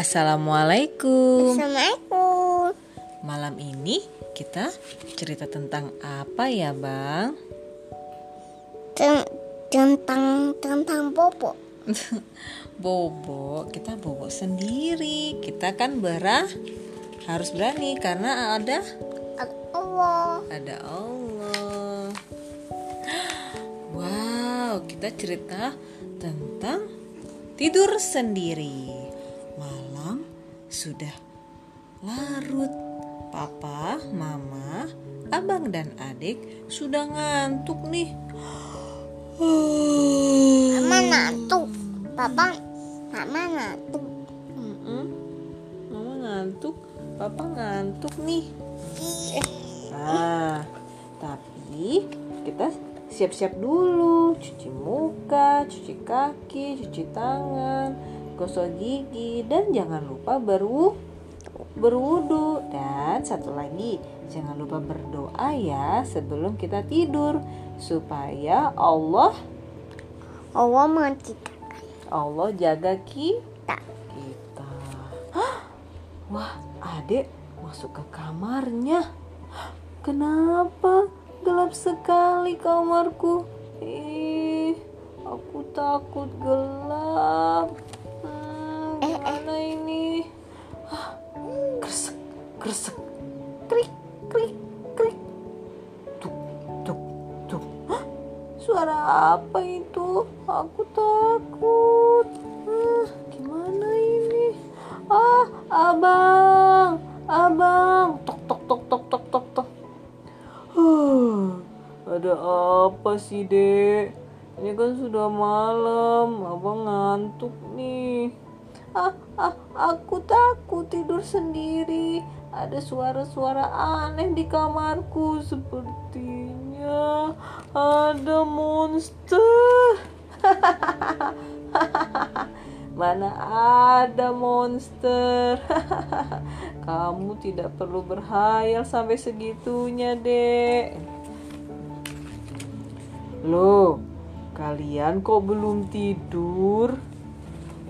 Assalamualaikum. Assalamualaikum. Malam ini kita cerita tentang apa ya, Bang? Ten- Tentang tentang bobo. bobo, kita bobo sendiri. Kita kan berah harus berani karena ada Allah. ada Allah. Wow, kita cerita tentang tidur sendiri. Sudah larut. Papa, mama, abang dan adik sudah ngantuk nih. Mama ngantuk. Papa, mama ngantuk. Mm-mm. Mama ngantuk, papa ngantuk nih. Eh, nah, tapi kita siap-siap dulu, cuci muka, cuci kaki, cuci tangan, gosok gigi, dan jangan lupa berwu berwudu dan satu lagi jangan lupa berdoa ya sebelum kita tidur supaya Allah Allah menciptakan Allah jaga kita kita. Hah? Wah, adek masuk ke kamarnya. Hah, Kenapa gelap sekali kamarku? Ih, aku takut gelap. Hmm, gimana ini? Kresek, kresek, krik, krik, krik. Tuk, tuk, tuk. Suara apa itu? Aku takut. Ah, gimana ini? Ah, abang, abang. Tok, tok, tok, tok, tok, tok, tok. Huh, ada apa sih, Dek? Ini kan sudah malam, abang ngantuk nih. Ah, ah, aku takut tidur sendiri. Ada suara-suara aneh di kamarku. Sepertinya ada monster. Mana ada monster? Kamu tidak perlu berhayal sampai segitunya, Dek. Loh, kalian kok belum tidur?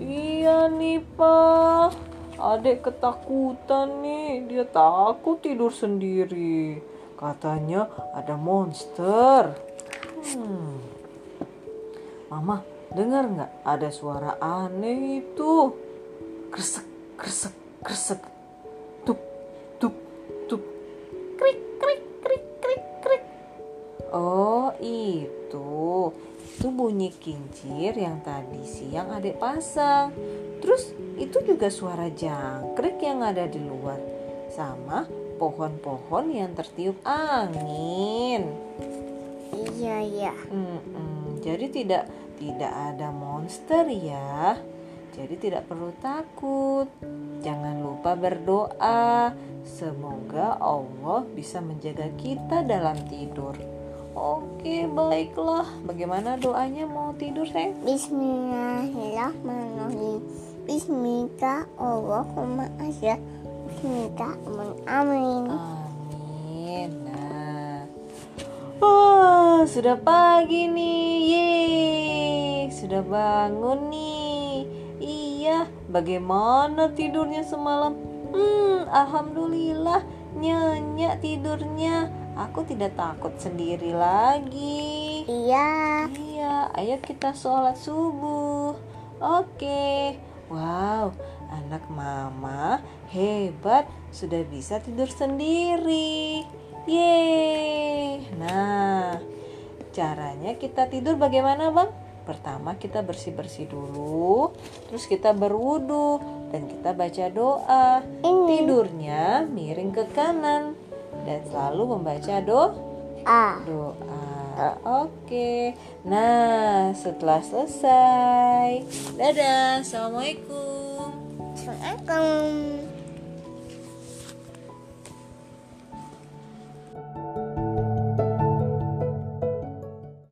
Iya nih, Pak. Adek ketakutan nih. Dia takut tidur sendiri. Katanya ada monster. Hmm. Mama, dengar nggak ada suara aneh itu? Kresek, kresek, kresek. Krik, krik, krik, krik. Oh, itu. Itu bunyi kincir yang tadi siang adek pasang. Terus itu juga suara jangkrik yang ada di luar. Sama pohon-pohon yang tertiup angin. Iya, iya. Mm-mm, Jadi tidak tidak ada monster ya. Jadi tidak perlu takut. Jangan lupa berdoa. Semoga Allah bisa menjaga kita dalam tidur. Oke, baiklah. Bagaimana doanya mau tidur, Sayang? Bismillahirrahmanirrahim. Bismillah Allahumma asya. Bismillah amin. Amin. Nah. Oh, sudah pagi nih. Yeay. Sudah bangun nih. Iya, bagaimana tidurnya semalam? Hmm, alhamdulillah nyenyak tidurnya. Aku tidak takut sendiri lagi. Iya. Iya, ayo kita sholat subuh. Oke. Wow, anak mama hebat sudah bisa tidur sendiri. Yeay. Nah, caranya kita tidur bagaimana, Bang? Pertama kita bersih-bersih dulu, terus kita berwudu dan kita baca doa. Ini. Tidurnya miring ke kanan dan selalu membaca doa A. doa. Oke. Nah, setelah selesai. Dadah. Assalamualaikum. Assalamualaikum.